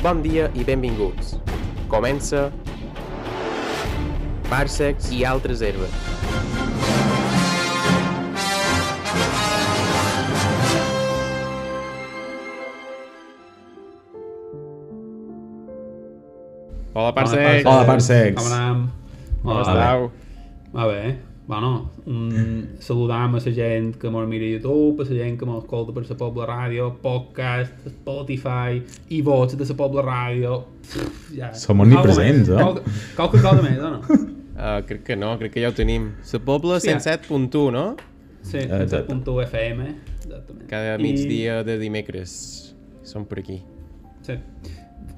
Bon dia i benvinguts. Comença Parsecs i altres herbes. Hola, Parsecs! Hola, Parsecs! Com anem? Hola. estàu? Va bé. Bueno, um, saludam a la gent que mos mira a YouTube, a la gent que mos escolta per la Pobla Ràdio, podcast, Spotify, i vots de la Pobla Ràdio. Pff, Ja. Som omnipresents, eh? Qualque, qualque cosa més, o no? Uh, crec que no, crec que ja ho tenim. La Pobla Hòstia. 107.1, no? Sí, Exacte. punto FM. Exactament. Cada I- migdia de dimecres. Som per aquí. Sí.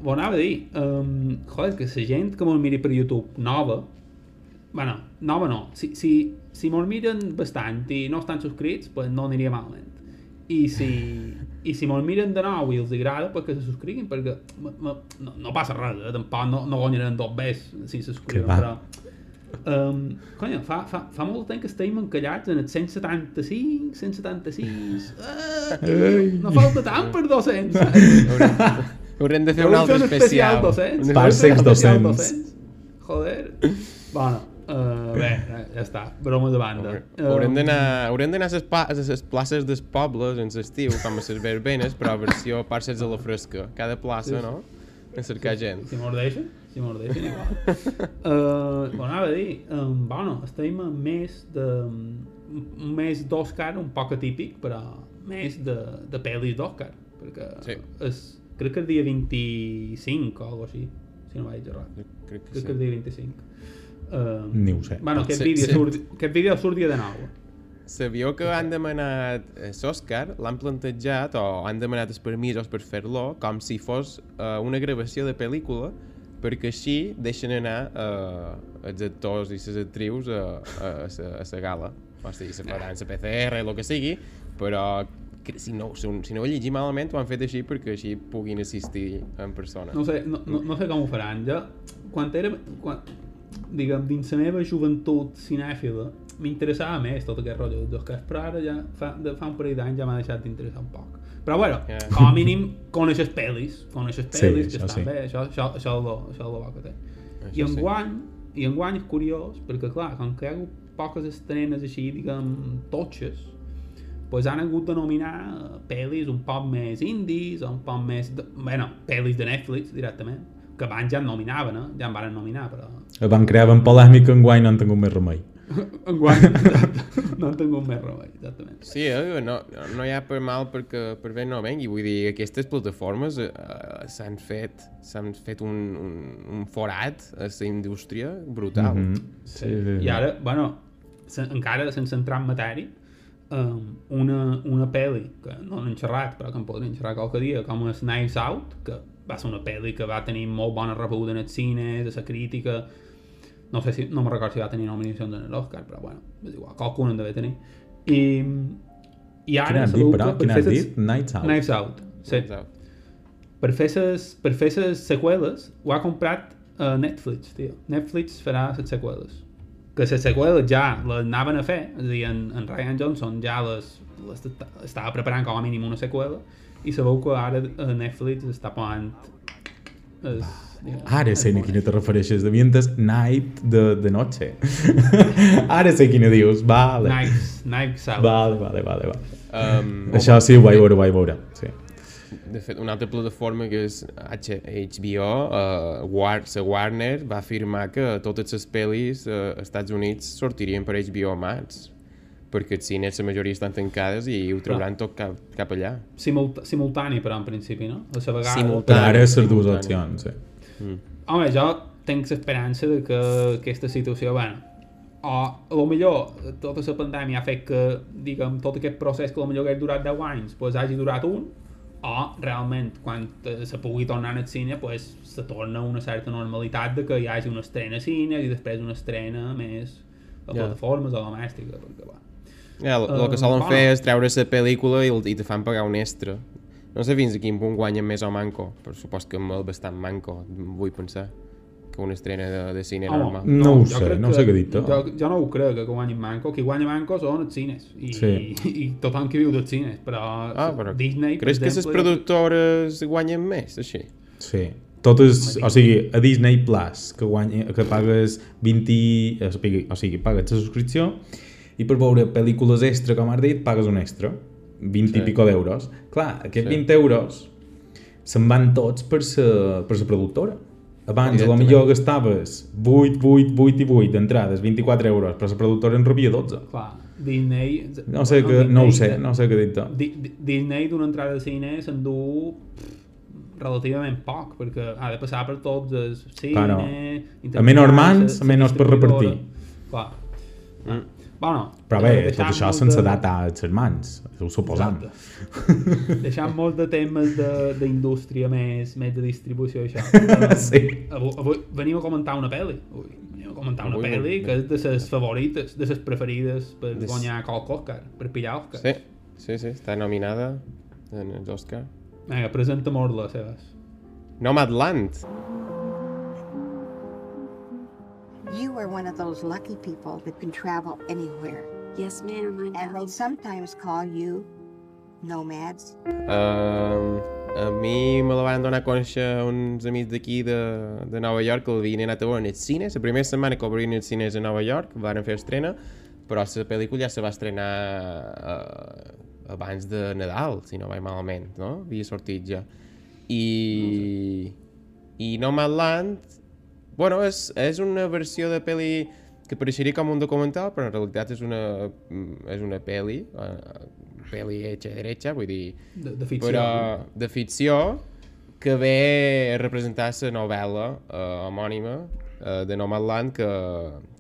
Ho anava a dir, um, joder, que la gent que mos miri per YouTube nova, bueno, nova no, si, si, si mos miren bastant i no estan subscrits, pues no aniria malament. I si, i si mos miren de nou i els agrada, pues que se subscriguin, perquè no, no passa res, eh? tampoc no, no guanyaran dos bes si se subscriuen, però... Um, conya, fa, fa, fa molt temps que estem encallats en el 175, 176... Uh, no falta tant per 200, saps? Haurem de fer un altre especial especial. 200. Un- Parsecs Hauríem de fer especial 200. Joder. Bueno, uh, bé, eh, ja està. Broma de banda. Haurem Um, d'anar haurem d'anar a les a places dels pobles en l'estiu, com a les verbenes, però versió parses a la fresca. Cada plaça, no? En cercar gent. Si mos deixen, si mos deixen, igual. uh, ho anava a dir, um, bueno, estem en mes de... un mes d'Òscar un poc atípic, però mes de, de pel·lis d'Òscar, perquè Sí. és, crec que el dia 25 o alguna així, si no vaig errat. Crec que Crec que el sí. dia 25. Uh, Ni ho sé. Bueno, aquest, Sí, vídeo sí. Surt, aquest vídeo surt dia de nou. Sabíeu que han demanat l'Òscar, l'han plantejat o han demanat els permisos per fer-lo com si fos uh, una gravació de pel·lícula perquè així deixen anar uh, els actors i les actrius a, a, a, a la gala. O sigui, se faran la PCR, el que sigui, però que si no, si, si no ho llegim malament ho han fet així perquè així puguin assistir en persona. No sé, no, no, no sé com ho faran. Jo, quan era... Quan, diguem, dins la meva joventut cinèfila, m'interessava més tot aquest rotllo dels Oscars, però ara ja fa, de, fa un parell d'anys ja m'ha deixat d'interessar un poc. Però bueno, Ja. com a mínim coneixes pel·lis, coneixes Sí, pel·lis que això estan sí. bé, això, això, això, és lo, això és lo bo que té. Això I sí. enguany, i enguany és curiós, perquè clar, com que hi ha hagut poques estrenes així, diguem, totxes, pues han hagut de nominar pel·lis un poc més indies, o un poc més... De, bueno, pel·lis de Netflix, directament, que abans ja en nominaven, eh? ja en van nominar, però... Van crear en polèmica en guany no han tingut més remei. Enguany no han tingut més remei, exactament. Sí, eh? no, no hi ha per mal perquè per bé no vengui. Vull dir, aquestes plataformes eh, s'han fet, s'han fet un, un, un forat a la indústria brutal. Mm Mhm. Sí, sí, sí. I ara, bueno, se, encara sense entrar en matèria, um, una, una pel·li que no n'hem xerrat, però que en podríem xerrar qualque dia, com és Knives Out, que va ser una pel·li que va tenir molt bona rebuda en els cines, a la crítica, no sé si, no me recordo si va tenir nominacions en l'Oscar, però bueno, és igual, qualcuna en deve tenir. I, i ara has dit, però? que per Quin has ses- dit? Nights Out. Knives Out, sí. Exacte. Per fer ses, per fer ses seqüeles ho ha comprat uh, Netflix, tio. Netflix farà les seqüeles. Que les seqüeles ja les anaven a fer, és a dir, en, en Ryan Johnson ja les, les esta- estava preparant com a mínim una seqüela i sabeu que ara uh, Netflix està posant es, diguem, Ara sé a quina te refereixes. Devien des night de, de noche. Ara sé quina dius. Vale. Knives, Knives Out. Vale, vale, vale. vale. Um, Això sí, ho vaig veure, ho vaig veure. Sí. de fet, una altra plataforma que és HBO, uh, War la Warner, va afirmar que totes les pel·lis uh, als Estats Units sortirien per HBO Max perquè els cines la majoria estan tancades i ho trauran tot cap, cap allà. Simulta simultani, però, en principi, no? A la vegada... Simultani. Per ara, les dues opcions, sí. Home, jo tinc l'esperança de que aquesta situació, bueno, o a lo millor tota la pandèmia ha fet que, diguem, tot aquest procés que a lo millor hagués durat 10 anys, pues, hagi durat un, o realment, quan eh, se pugui tornar al cine, pues, se torna una certa normalitat de que hi hagi una estrena a cines i després una estrena més a plataformes o domèstica, perquè, bueno, Ja, el, el Eh, que solen bueno. fer és treure la pel·lícula i, i te fan pagar un extra. No sé fins a quin punt guanyen més o manco, però supos que molt bastant manco, vull pensar, que una estrena de, de cine Home, normal. No ho jo sé, no que- sé què dir-te. Jo, jo no ho crec, que guanyin manco. Qui guanya manco són els cines. I, Sí. i, i tothom que viu dels cines. Però Ah, però Disney, per creus que les exemple, productores guanyen més, així? Sí. Totes, o sigui, a Disney Plus, que, guanya, que pagues 20... O sigui, o sigui, pagues la subscripció i per veure pel·lícules extra, com has dit, pagues un extra. 20 sí. I pico d'euros. Clar, aquests Sí. 20 euros se'n van tots per la per sa productora. Abans, a lo millor gastaves 8, 8, 8 i 8 d'entrades, 24 euros, però la productora en rebia 12. Clar, Disney... No sé, que, no ho sé, no sé què dir-te. Di- Di- Disney d'una entrada de cine s'endú relativament poc, perquè ha de passar per tots el cine... Claro. A menys mans, a menys per repartir. Clar. Mm. Bueno, Però bé, eh, tot això sense de- data a les mans, ho suposam. Deixant molts de temes de- d'indústria més, més de distribució i això. Sí. Avui, avui venim a comentar una pel·li. Avui venim a comentar una Avui pel·li venim. que és de les favorites, de les preferides per Des- guanyar qualque Òscar, per pillar Òscar. Sí, sí, sí, està nominada en els Oscar. Vinga, presenta molt les seves. Nomadland. You are one of those lucky people that can travel anywhere. Yes, ma'am, I And they sometimes call you nomads. Um, a mi me la van donar a conèixer uns amics d'aquí de, de Nova York que l'havien anat a veure en el cine. La primera setmana que obrien els cines a Nova York, van fer estrena, però la pel·lícula ja se va estrenar uh, abans de Nadal, si no vaig malament, no? Havia sortit ja. I... I Nomadland, bueno, és, és una versió de pel·li que pareixeria com un documental, però en realitat és una, és una pel·li, uh, pel·li hecha i derecha, vull dir, De, de ficció. però de ficció que ve a representar la novel·la uh, homònima uh, de Nomadland que,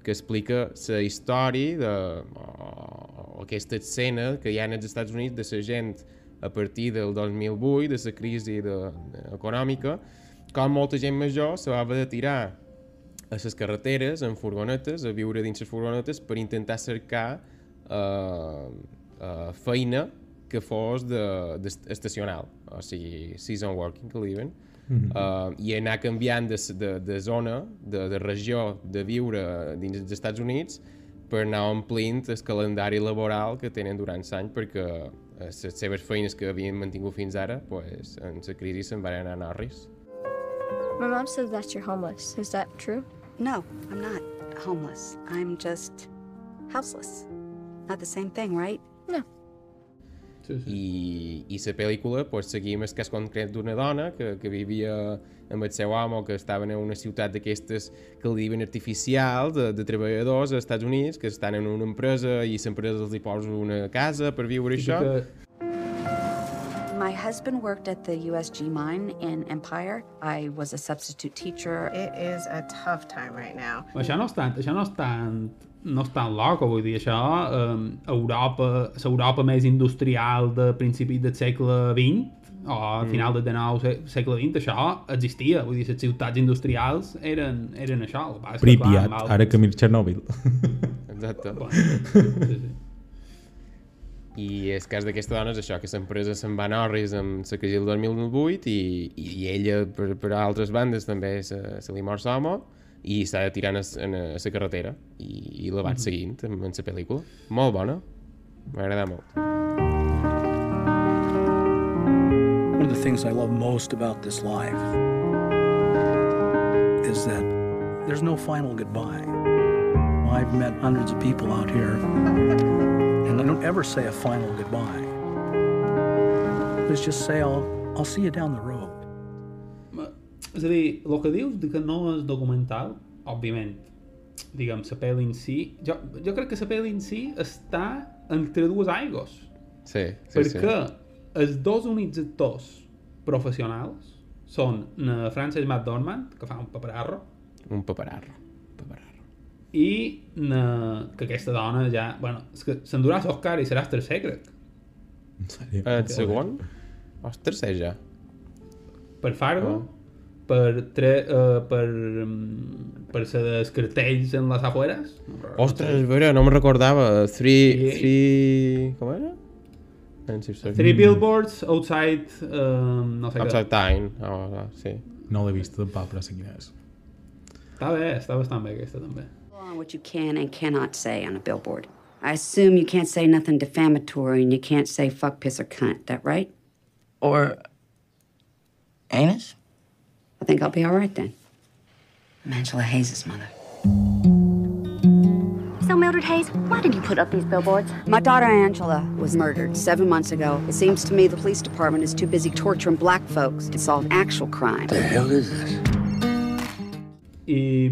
que explica la història de o, aquesta escena que hi ha als Estats Units de la gent a partir del 2008, de la crisi de, de, econòmica, com molta gent major se va haver de tirar a les carreteres, en furgonetes, a viure dins les furgonetes per intentar cercar uh, uh, feina que fos de, de, estacional, o sigui, season working, que li diuen, uh, i anar canviant de, de, de zona, de, de regió de viure dins dels Estats Units per anar omplint el calendari laboral que tenen durant l'any perquè eh, les seves feines que havien mantingut fins ara, pues, en la crisi se'n van anar a Norris. My mom says that you're homeless. Is that true? No, I'm not homeless. I'm just houseless. Not the same thing, right? Sí, sí. i, i la pel·lícula pues, seguim el cas concret d'una dona que, que vivia amb el seu home que estaven en una ciutat d'aquestes que li diuen artificial de, de treballadors als Estats Units que estan en una empresa i l'empresa els hi posa una casa per viure Sí això que, husband worked at the USG mine in Empire. I was a substitute teacher. It is a tough time right now. això no és tant, això no és tant, no és tan loco, vull dir, això, um, Europa, l'Europa més industrial de principis del segle XX, o a final del XIX, se- segle XX, això existia, vull dir, les ciutats industrials eren, eren això. Pripyat, ara que mir Chernobyl. exacte Bueno, sí, sí. I el cas d'aquesta dona és això, que l'empresa se'n va a Norris amb la crisi del 2008 i, i ella per, per altres bandes també se, se li mor l'home i s'ha de tirar en, la carretera. I, i la vaig seguint en, en la pel·lícula. Molt bona. M'ha agradat molt. One of the things I love most about this life is that there's no final goodbye. I've met hundreds of people out here, and I don't ever say a final goodbye. Let's just say I'll, I'll see you down the road. Ma- És a dir, el que dius de que no és documental, òbviament, diguem, la pel·li en si... Jo, jo crec que la pel·li en si està entre dues aigües. sí, sí, perquè sí. els dos únics actors professionals són na Frances McDormand, que fa un paperarro, un paperarro i na, que aquesta dona ja... Bueno, és que s'endurà l'Oscar i serà el tercer, crec. El segon? o el tercer ja Per Fargo, Ah. per, tre, uh, per, um, per ser dels cartells en les afueres. ostres, és vera, no me'n recordava three, Sí. three... com era? Three billboards outside... Um, no sé Upside què. Oh, oh, sí No l'he vist tampoc, però sé quina és. Està bé, està bastant bé aquesta també. On what you can and cannot say on a billboard. I assume you can't say nothing defamatory and you can't say fuck, piss, or cunt. That right? Or anus? I think I'll be all right then. I'm Angela Hayes' mother. So, Mildred Hayes, why did you put up these billboards? My daughter Angela was murdered seven months ago. It seems to me the police department is too busy torturing black folks to solve actual crime. The hell is this? I,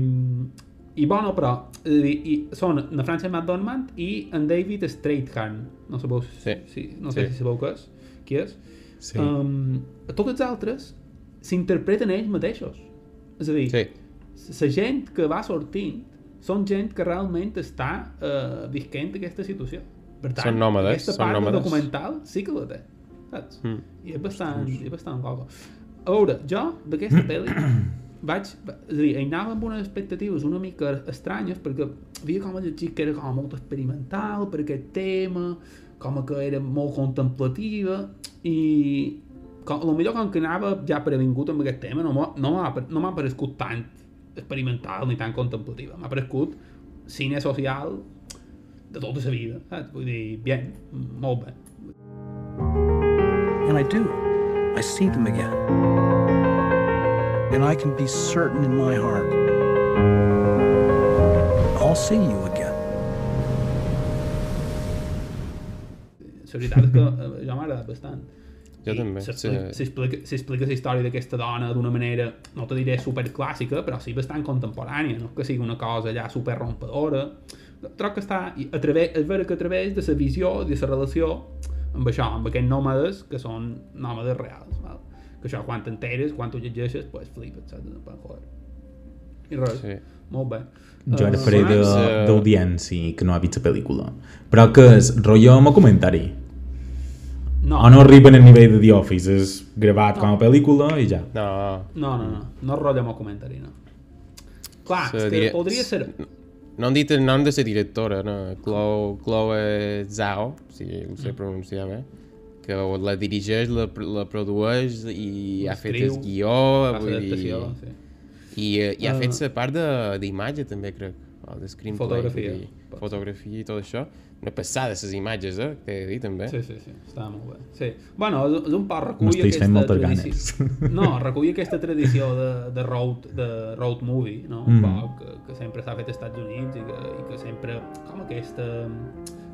i bueno, però, és a dir, i, són la Frances McDormand i en David Strathairn. No sabeu, Sí. si, no Sí. sé si sabeu què és. Qui és? Sí. Um, tots els altres s'interpreten ells mateixos. És a dir, Sí. la gent que va sortint són gent que realment està uh, visquent aquesta situació. Per tant, Són nòmades, aquesta són part del nòmades. documental sí que la té, saps? Mm. I és bastant, és bastant loco. A veure, jo d'aquesta pel·li vaig, és a dir, anava amb unes expectatives una mica estranyes perquè havia com a llegit que era com molt experimental per aquest tema, com que era molt contemplativa i com, potser com que anava ja previngut amb aquest tema no m'ha no no m'ha parescut tant experimental ni tan contemplativa m'ha parescut cine social de tota la vida saps? vull dir, bien, molt bé And I do. I see them again. And I can be certain in my heart I'll see you again. la veritat és que eh, jo m'ha agradat bastant Jo I també, s'explica- sí. la història d'aquesta dona d'una manera, no te diré superclàssica, però sí bastant contemporània, no que sigui una cosa allà super rompedora. Troc que està, i a través, és vera que a través de la visió, de la relació amb això, amb aquests nòmades que són nòmades reals, val? Que això quan t'enteres, quan ho llegeixes, pues flipes, saps? En plan, joder. I res, Sí. molt bé. Jo ara Eh, faré de- abans, eh, d'audiència que no ha vist la pel·lícula. Però que és rotllo amb comentari. No, O no arriben al nivell de The Office, és gravat com a pel·lícula i ja. No, no, no, no, no rotlla amb el comentari, no. Clar, Se és que diria- podria ser... no han dit el nom de la directora, no? Chloe, Chloe Zhao, si ho Mm. sé pronunciar bé, que la dirigeix, la, la produeix i ha fet el guió, vull dir, sí. i, eh, i ha Ah. fet la part de- d'imatge també, crec, de screenplay, Fotografia, ser. fotografia i tot això. Una passada, les imatges, eh, que he dir també. Sí, sí, sí, està molt bé. Sí. Bueno, és, és un poc recull M'estic fent moltes tradició... No, recull aquesta tradició de, de, road, de road movie, no? Un Mm. poc que, que sempre s'ha fet als Estats Units i que, i que sempre, com aquesta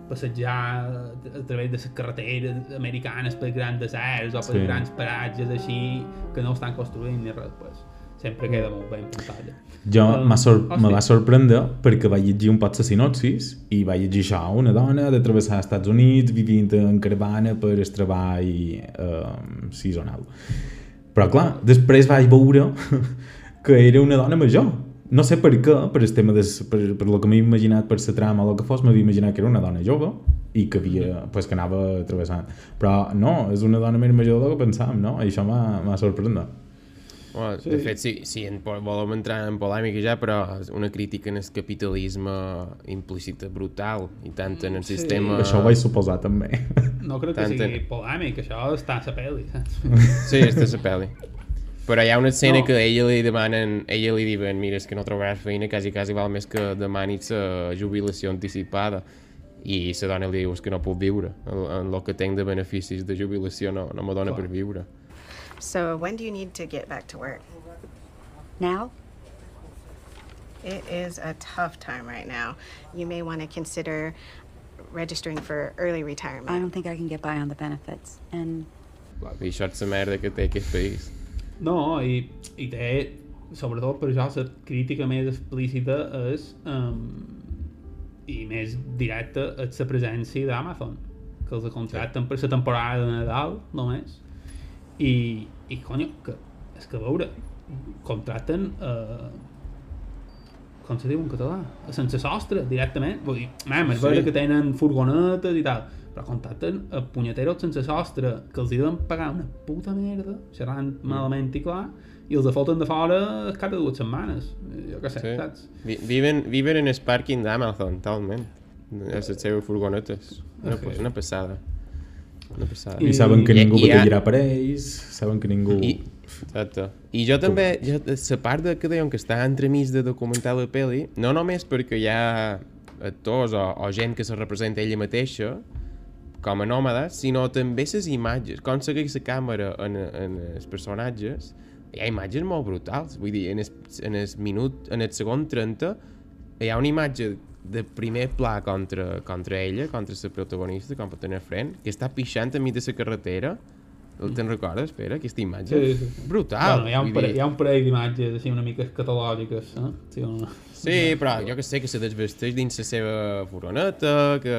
passejar a través de les carreteres americanes per grans deserts o per Sí. grans paratges així que no estan construint ni res, pues, sempre queda molt bé en pantalla. Jo Um, m'ha sor me sí. va sorprendre perquè vaig llegir un poc la sinopsis i vaig llegir això, una dona de travessar els Estats Units vivint en caravana per el treball eh, seasonal. Però clar, després vaig veure que era una dona major. No sé per què, per el tema de, per, per lo que m'he imaginat per la trama o el que fos, m'havia imaginat que era una dona jove i que havia, pues, que anava travessant. Però no, és una dona més major del que pensàvem, no? I això m'ha m'ha sorprendut. Bueno, Sí. De fet, sí, sí en, po- volem entrar en polèmica ja, però és una crítica en el capitalisme implícita brutal, i tant en el Sí. sistema... Això ho vaig suposar també. No crec que Tant sigui en- polèmic, això està a la pel·li, saps? Sí, aquesta és la pel·li. Però hi ha una escena No. que ella li demanen, ella li diuen, mira, és que no trobaràs feina, quasi, quasi val més que demanis la jubilació anticipada. I la dona li diu, és que no puc viure. En, en el que tinc de beneficis de jubilació no, no me dona per viure. So, when do you need to get back to work? Now, It is a tough time right now. You may want to consider registering for early retirement. I don't think I can get by on the benefits. And I això és la merda que té aquest país. No, i, i té, sobretot per això, la crítica més explícita és um, i més directa és la presència d'Amazon, que els contracten per la temporada de Nadal, només. I, i conyo, que, és que veure, contracten uh, com se diu en català? Sense sostre, directament. Vull dir, mam, és Sí. sí. que tenen furgonetes i tal, però contracten a punyeteros sense sostre, que els hi deuen pagar una puta merda, xerrant malament i clar, i els foten de fora cada dues setmanes. Jo què sé, Sí. saps? Vi, viven, viven en el pàrquing d'Amazon, talment. A les seves furgonetes. Una, Ok. una passada. Una passada. I saben que I- ningú i ha- batallarà per ells, saben que ningú... I, exacte. I jo també, jo, la part de que deien que està entremig de documentar la pel·li, no només perquè hi ha actors o, o gent que se representa ella mateixa, com a nòmades, sinó també les imatges, com segueix la càmera en, en els personatges, hi ha imatges molt brutals. Vull dir, en el, en el minut, en el segon 30, hi ha una imatge de primer pla contra, contra ella, contra la protagonista, contra la Fren, que està pixant enmig de la carretera. Te'n recordes? Espera, aquesta imatge. Sí, sí. Brutal. Bueno, hi ha un, vull pare, dir. hi ha un parell d'imatges així una mica escatològiques, eh? Sí, una... Sí, però jo que sé, que se desvesteix dins la seva furoneta, que...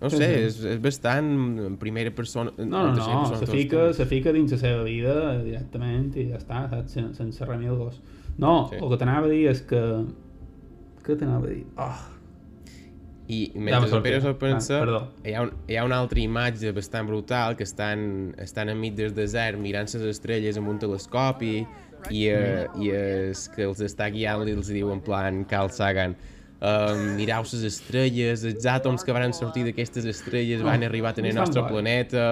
No sé, és, és bastant en primera persona... No, no, no, persona se fica, se fica dins la seva vida directament i ja està, saps? Sen- sense remilgos. No, Sí. el que t'anava a dir és que... Què t'anava a dir? Oh, I Ja mentre sortit. Pere s'ho Ah, pensa, perdó. hi ha, un, hi ha una altra imatge bastant brutal que estan, estan enmig del desert mirant les estrelles amb un telescopi i, uh, i es, que els està guiant i els diu en plan Carl Sagan um, mireu les estrelles, els àtoms que van sortir d'aquestes estrelles van arribar en el bastant nostre planeta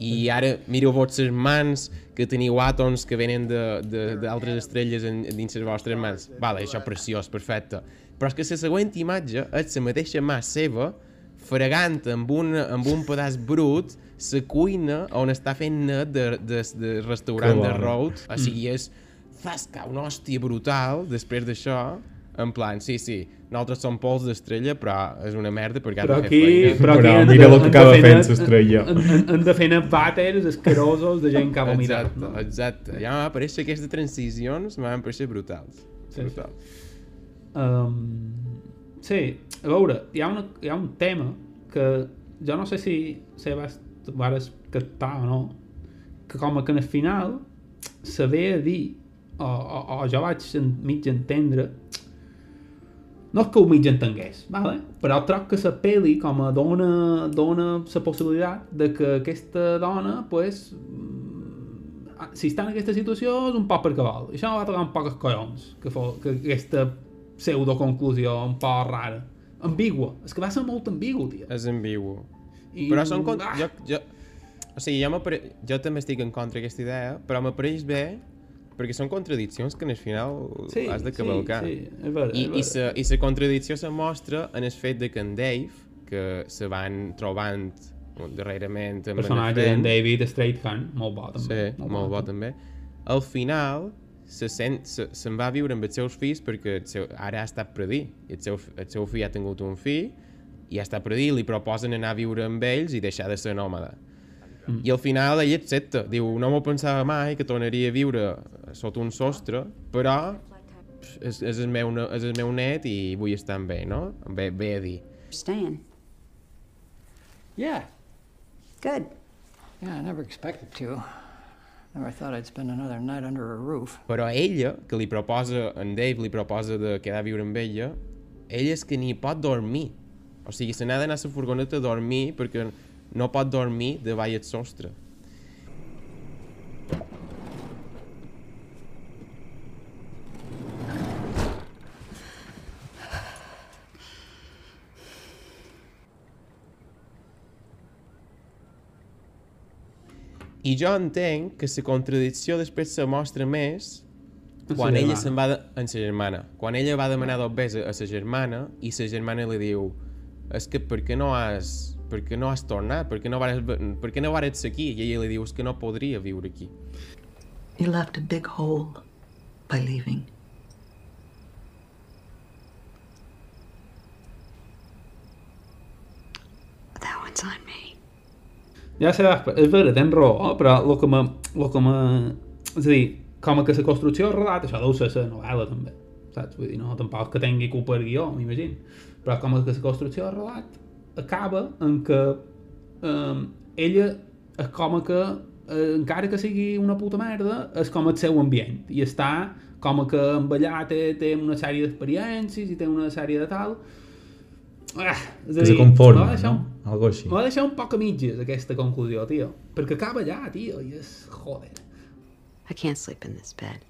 i ara mireu vostres mans que teniu àtoms que venen d'altres estrelles en, dins les vostres mans. Vale, això preciós, perfecte. Però és que la següent imatge és la mateixa mà seva fregant amb un, amb un pedaç brut la cuina on està fent net de, de, de restaurant de road. O sigui, és zasca, una hòstia brutal després d'això. En plan, sí, sí, nosaltres som pols d'estrella, però és una merda perquè però ha de fer aquí... feina. Però aquí Però mira el que acaba fent l'estrella. Han de fer vàters escarosos de gent que ha vomitat. Exacte, No? exacte. Ja m'ha aparèixer aquestes transicions, m'han aparèixer brutals. Sí, Brutal. Um, sí, a veure, hi ha, una, hi ha un tema que jo no sé si, si vas, vares captar o no, que com a que al final se ve a dir, o, o, o jo vaig mig entendre, no és que ho mig entengués, vale? però troc que la pel·li com a dona, dona la possibilitat de que aquesta dona, pues, mm, si està en aquesta situació és un poc perquè vol. I això va tocar un poc els collons, que, fo, que aquesta pseudoconclusió un poc rara. Ambigua. És que va ser molt ambigu, tio. És ambigu. I... Però són... Con... Ah, Jo, jo... O sigui, jo, jo també estic en contra d'aquesta idea, però m'apareix bé perquè són contradiccions que en el final Sí, has de cavalcar. sí, sí, és vera, I, és i, vera. I la contradicció se mostra en el fet de que en Dave, que se van trobant darrerament en personatge d'en David Straithan, molt bo també. Sí, molt bo també. Al final se sent, se, se'n va viure amb els seus fills perquè el seu, ara ha estat predí. I el seu, el seu fill ha tingut un fill i ha estat predí, li proposen anar a viure amb ells i deixar de ser nòmada. Mm. I al final ell accepta, diu, no m'ho pensava mai que tornaria a viure sota un sostre, però és, és, el meu, és el meu net i vull estar amb ell, no? Bé, bé a dir. Staying. Yeah. Good. Yeah, I never expected to. Never thought I'd spend another night under a roof. Però ella, que li proposa, en Dave li proposa de quedar a viure amb ella, ella és que ni pot dormir. O sigui, se n'ha d'anar a la furgoneta a dormir perquè no pot dormir davall el sostre. I jo entenc que la contradicció després se mostra més quan ella se'n va de, en sa germana. Quan ella va demanar dos bes a sa germana i sa germana li diu és que per què no has, per què no has tornat? Per què no vares, per què no vares aquí? I ella li diu és que no podria viure aquí. You left a big hole by leaving. That one's on me. Ja sé, és vera, tens raó, però el que me, el que me... És a dir, com que la construcció del relat, això deu ser la novel·la també, saps? Vull dir, no, tampoc que tingui culpa el guió, m'imagino. Però com que la construcció del relat acaba en que um, ella és com que, eh, encara que sigui una puta merda, és com el seu ambient i està com a que amb allà té, té una sèrie d'experiències i té una sèrie de tal... Ah, és a Que se dir, conforma, m'ha deixat no? un- Algo així. M'ha deixat un poc a mitges aquesta conclusió, tio. Perquè acaba allà, tio, i és... Joder. I can't sleep in this bed.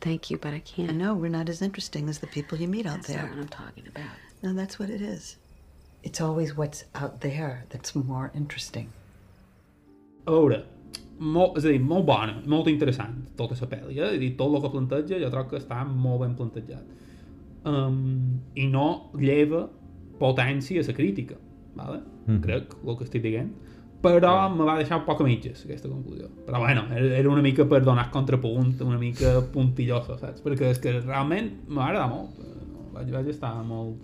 Thank you, but I can't. I know we're not as interesting as the people you meet out That's there. not what I'm talking about. No, that's what it is. It's always what's out there that's more interesting. A veure, molt, és a dir, molt bona, molt interessant, tota la pel·li, eh? I tot el que planteja jo troc que està molt ben plantejat. Um, I no lleva potència a la crítica, vale? Mhm. crec, el que estic dient. però me va deixar un poc a mitges aquesta conclusió però bueno, era, una mica per donar contrapunt una mica puntillosa, saps? perquè és que realment m'ha agradat molt no? vaig, vaig estar molt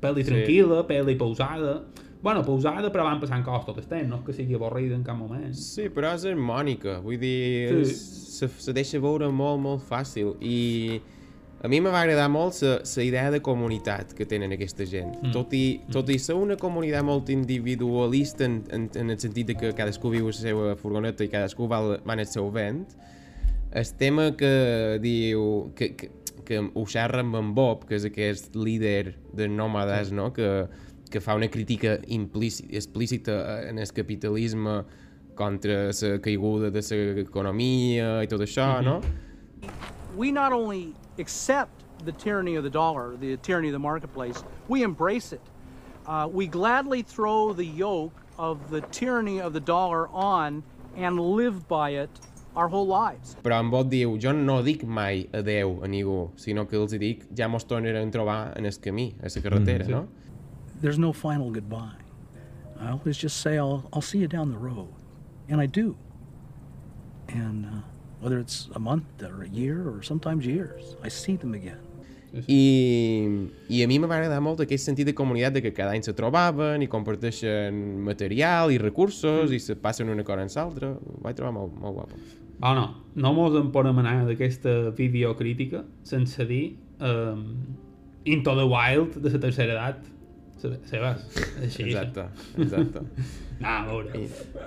pel·li Sí. tranquil·la, pel·li pausada bueno, pausada però van passant coses tot el temps no és que sigui avorrida en cap moment Sí, però és harmònica, vull dir, Sí. se, se deixa veure molt, molt fàcil i a mi me va agradar molt la idea de comunitat que tenen aquesta gent. Mm. Mm. Tot, i, tot i ser una comunitat molt individualista en, en, en el sentit de que cadascú viu a la seva furgoneta i cadascú va, va en el seu vent, el tema que diu... Que, que, que ho xerra amb Bob, que és aquest líder de nòmades, sí. no? que, que fa una crítica implícita, explícita en el capitalisme contra la caiguda de l'economia i tot això, no? we not only accept the tyranny of the dollar, the tyranny of the marketplace, we embrace it. Uh, we gladly throw the yoke of the tyranny of the dollar on and live by it our whole lives. Però en Bob diu, jo no dic mai adeu a ningú, sinó que els dic ja mos tornarem a trobar en el camí, a la carretera, Mm, sí. no? There's no final goodbye. I always just say, I'll, I'll see you down the road. And I do. And uh, whether it's a month or a year or sometimes years, I see them again. I, I a mi m'ha agradat molt aquest sentit de comunitat de que cada any se trobaven i comparteixen material i recursos i se passen una cosa en l'altra. Ho vaig trobar molt, molt guapo. Oh, no, no mos en podem anar d'aquesta videocrítica sense dir um, Into the Wild de la tercera edat. Se- Sebas, així. Exacte, exacte. No, a veure.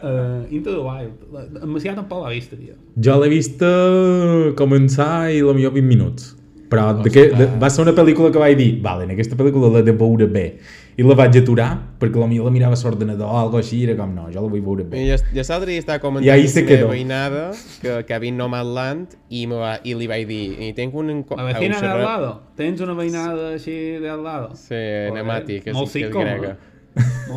Uh, Into the Wild. En Macià tampoc l'ha vista, tio. Jo l'he vist eh, començar i la millor 20 minuts. Però de que, de, va ser una pel·lícula que vaig dir, vale, en aquesta pel·lícula l'he de veure bé. I la vaig aturar, perquè la millor la mirava a l'ordenador o alguna així, i era com, no, jo la vull veure bé. I jo, jo l'altre dia estava comentant I ahí se la meva quedó. veïnada que, que ha vist Nomadland i, me va, i li vaig dir, i tenc un... La vecina au, de al lado. Tens una veïnada així de al lado. Sí, Nemati, que és, que és grega. no?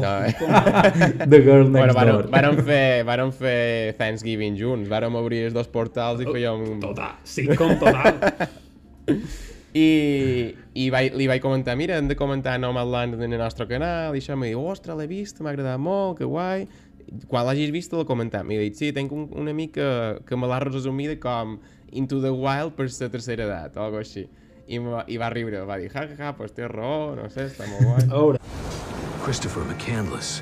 No, eh? The Girl Next bueno, Door. vàrem, fer, vàrem fer Thanksgiving junts, vàrem obrir els dos portals i fèiem... Total, sitcom total. I, i vaig, li vaig comentar, mira, hem de comentar Nomadland en el nostre canal, i això em diu, ostres, l'he vist, m'ha agradat molt, que guai. Quan l'hagis vist, l'he comentat. M'he dit, sí, tinc un, un amic que, que me l'ha resumida com Into the Wild per la tercera edat, o alguna així. I, va, I va riure, va dir, ja, ja, ja, pues té raó, no sé, està molt guai. Christopher McCandless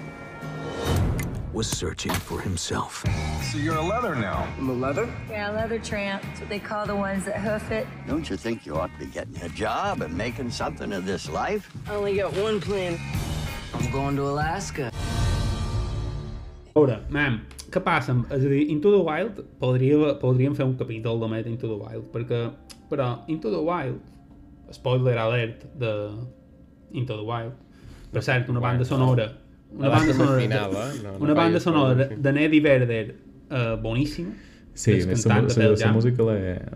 was searching for himself. So you're a leather now. I'm a leather? Yeah, leather tramp. That's what they call the ones that hoof it. Don't you think you ought to be getting a job and making something of this life? I only got one plan. I'm going to Alaska. A veure, mam, què passa? És a dir, Into the Wild, podria, podríem fer un capítol de Met Into the Wild, perquè, però Into the Wild, spoiler alert de Into the Wild, per cert, una banda sonora, una banda sonora, final, de, eh? No, no una banda sonora de, Neddy Vedder, uh, boníssima, Sí, la, la, música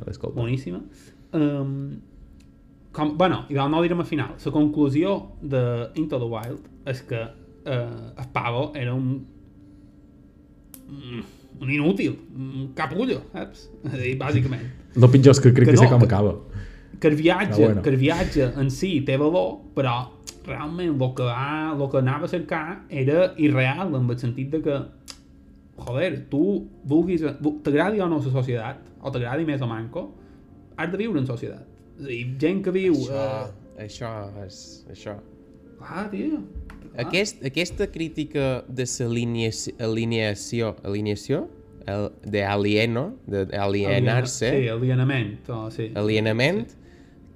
escoltat. boníssima. Um, com, bueno, i no direm al final. La conclusió de Into the Wild és que uh, el pavo era un mm, un inútil, un capullo, saps? És a dir, bàsicament. El pitjor és que crec que, no, sé com acaba. Que el viatge, bueno. que el viatge en si té valor, però realment el que, va, el que anava a cercar era irreal, en el sentit de que joder, tu vulguis, vu- t'agradi o no la societat, o t'agradi més o manco, has de viure en societat. És a dir, gent que viu... Això, Eh, això és... Això. ah, tio. Aquest, aquesta crítica de l'alineació, alineació, el, de alieno, d'alienar-se, Sí, alienament. O, sí. alienament,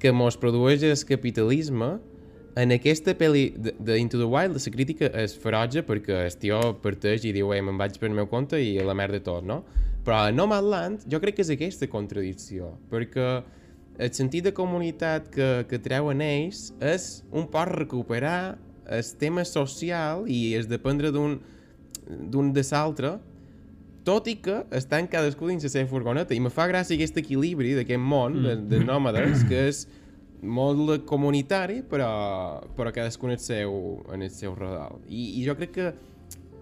que mos produeix el capitalisme, en aquesta pel·li de, de Into the Wild, la crítica és ferotge perquè el tio parteix i diu, ei, me'n vaig per el meu compte i la merda tot, no? Però a Nomadland jo crec que és aquesta contradicció, perquè el sentit de comunitat que, que treuen ells és un poc recuperar el tema social i és dependre d'un d'un de l'altre tot i que estan cadascú dins la seva furgoneta i me fa gràcia aquest equilibri d'aquest món de, de nòmades que és molt comunitari però, però cadascú en el seu, en el seu rodal I, i jo crec que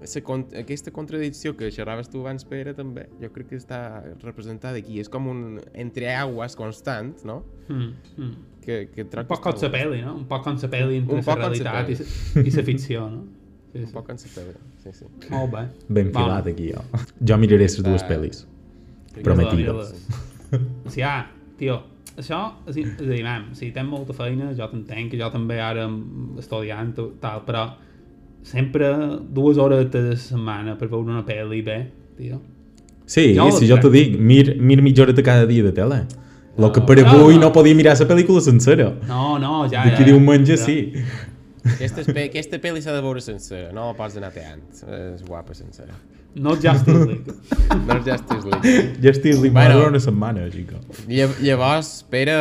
la, aquesta contradicció que xerraves tu abans Pere també, jo crec que està representada aquí, és com un entre aguas constant, no? Mm, mm. Que, que Un poc com la pel·li, no? Un poc com la pel·li entre Un la poc com la realitat i i la ficció, no? Sí, Un sí. poc en la pel·li, sí, sí. Molt bé. Ben filat aquí, jo. Jo miraré les dues Ah. pel·lis. Mira-la, Prometides. mira-la. O sigui, ah, tio, això, és, a dir- és a dir, mam, si tens molta feina, jo t'entenc, que jo també ara estudiant, o tal, però sempre dues hores a la setmana per veure una pel·li bé, tio. Sí, Jo si jo t'ho dic, mir, mir mitja hora de cada dia de tele. Lo que per No, avui no. no podia mirar la pel·lícula sencera. No, no, ja, D'aquí ja. diumenge ja. sí. Aquesta, aquesta pel·li s'ha de veure sencera, no la pots anar teant. És guapa sencera. No Justice League. no Justice League. Justice League Bueno. bueno, una setmana, xico. Lla- Llavors, Pere,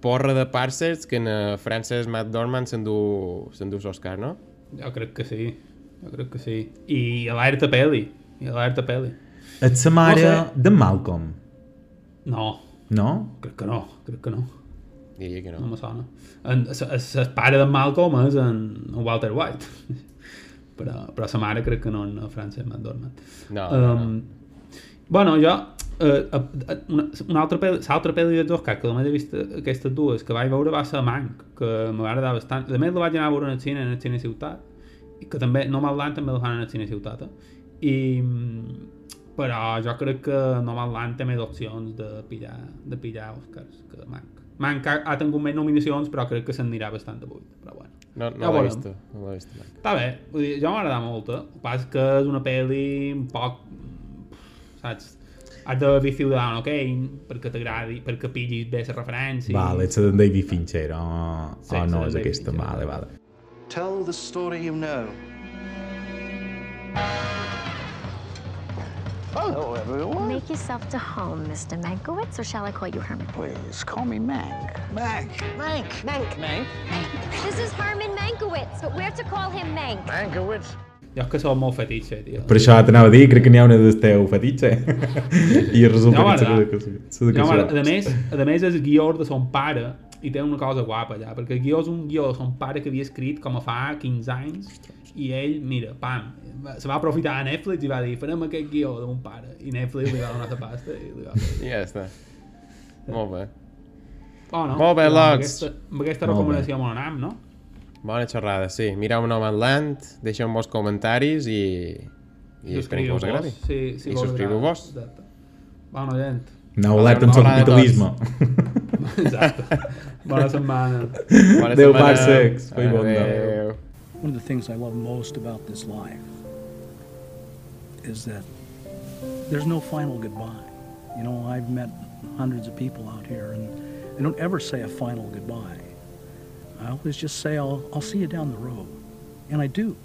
porra de Parcels, que en eh, Frances McDormand s'endú l'Oscar, no? Jo crec que sí, jo crec que sí. I alerta pel·li, i alerta pel·li. Et la mare No sé. de Malcolm, No, no? crec que no, crec que no. Diria que no. No me sona. El, pare d'en Malcolm és en Walter White. Però, però la mare crec que no en Frances McDormand. No, no, no. Bueno, jo... Uh, uh, una, una altra pel·li, l'altra pel·li dels Oscar que només he vist aquestes dues que vaig veure va ser Mank que m'agrada bastant a més la vaig anar a veure en el cine en el cine Ciutat i que també Nomadland també el fan en el cine Ciutat eh? i però jo crec que Nomadland té més opcions de pillar, de pillar Oscars que Mank Mank ha, tingut més nominacions però crec que se'n anirà bastant de buit però bueno No, Ja no l'he veurem. vist, no l'he vist. està bé, vull dir, jo m'agrada molt eh? el és que és una pel·li un poc saps has de be feel down, ok? perquè t'agradi, perquè pillis bé la referència Vale, ets de David Fincher, o, Sí, o la no és aquesta, Fincher. vale, vale. Tell the story you know. Hello, everyone. Make yourself to home, Mr. Mankowitz, or shall I call you Herman? Please call me Mank. Mank. Mank. Mank. Mank. This is Herman Mankowitz, but we're to call him Mank. Mankowitz. jo és que som molt fetitxe, tio Per això t'anava a dir, crec que n'hi ha una del teu fetitxe. I resulta Jo que ets m'agrada. l'educació. Jo m'agrada. a més, a més és guió de son pare i té una cosa guapa allà, perquè el guió és un guió de son pare que havia escrit com a fa 15 anys i ell, mira, pam, se va aprofitar a Netflix i va dir farem aquest guió de mon pare i Netflix li va donar la pasta i li va I ja està. Molt bé. Oh, no? Molt bé, Amb Lots. aquesta, amb aquesta Molt bé. recomanació molt anam, no? Bona xerrada, sí. Mireu Nomadland, deixeu vos comentaris i... I esperem que us agradi. Sí, sí, I vos subscriviu-vos. agrada. Exacte. Bona gent. No amb el Bona de capitalisme. Exacte. Bona setmana. Bona Adéu, setmana. Parsecs. Adéu. One of the things I love most about this life is that there's no final goodbye. You know, I've met hundreds of people out here, and they don't ever say a final goodbye. I always just say, I'll, I'll see you down the road. And I do.